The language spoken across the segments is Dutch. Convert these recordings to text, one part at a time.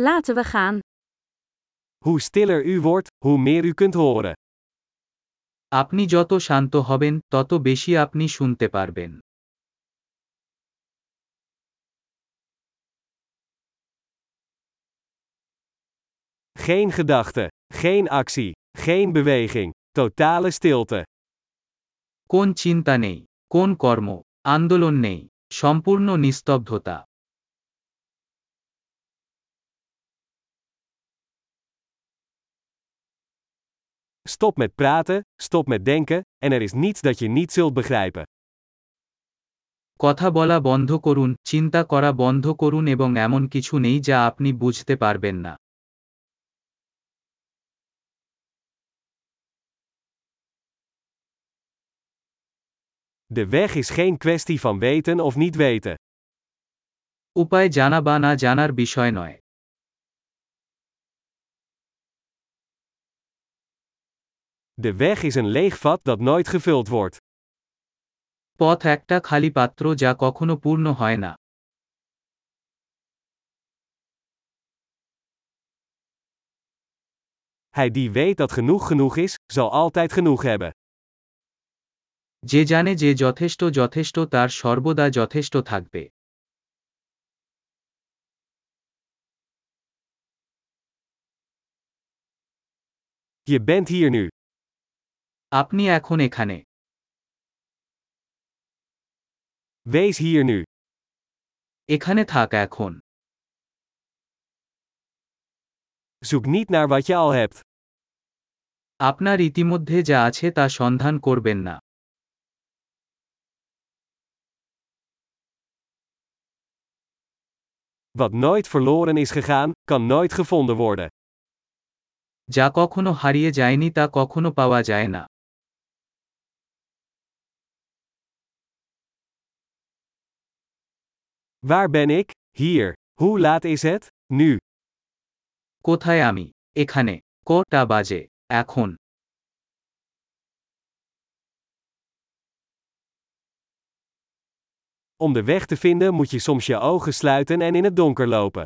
Laten we gaan. Hoe stiller u wordt, hoe meer u kunt horen. আপনি যত শান্ত হবেন তত বেশি আপনি শুনতে পারবেন Geen gedachte, geen actie, geen beweging, totale stilte. কোন চিন্তা নেই কোন কর্ম আন্দোলন নেই সম্পূর্ণ নিস্তব্ধতা Stop met praten, stop met denken, en er is niets dat je niet zult begrijpen. কথা বলা বন্ধ করুন চিন্তা করা বন্ধ করুন এবং এমন কিছু নেই যা আপনি বুঝতে পারবেন না De weg is geen kwestie van weten of niet weten. উপায় জানা বা না জানার বিষয় নয় De weg is een leeg vat dat nooit gevuld wordt. পথ একটা খালি পাত্র যা কখনো পূর্ণ হয় না Hij die weet dat genoeg genoeg is, zal altijd genoeg hebben. যে জানে যে যথেষ্ট যথেষ্ট তার সর্বদা যথেষ্ট থাকবে Je bent hier nu. আপনি এখন এখানে Wees hier nu. এখানে থাক এখন Zoek niet naar wat je al hebt. আপনার ইতিমধ্যে যা আছে তা সন্ধান করবেন না Wat nooit verloren is gegaan, kan nooit gevonden worden. যা কখনো হারিয়ে যায়নি তা কখনো পাওয়া যায় না Waar ben ik? Hier. Hoe laat is het? Nu. কোথায় আমি এখানে কটা বাজে এখন Om de weg te vinden moet je soms je ogen sluiten en in het donker lopen.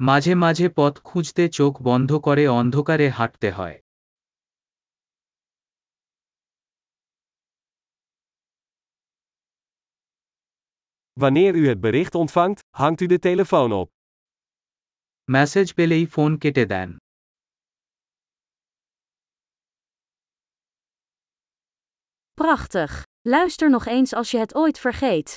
মাঝে মাঝে পথ খুঁজতে চোখ বন্ধ করে অন্ধকারে হাঁটতে হয় Wanneer u het bericht ontvangt, hangt u de telefoon op. Message পেলেই ফোন কেটে দেন Prachtig. Luister nog eens als je het ooit vergeet.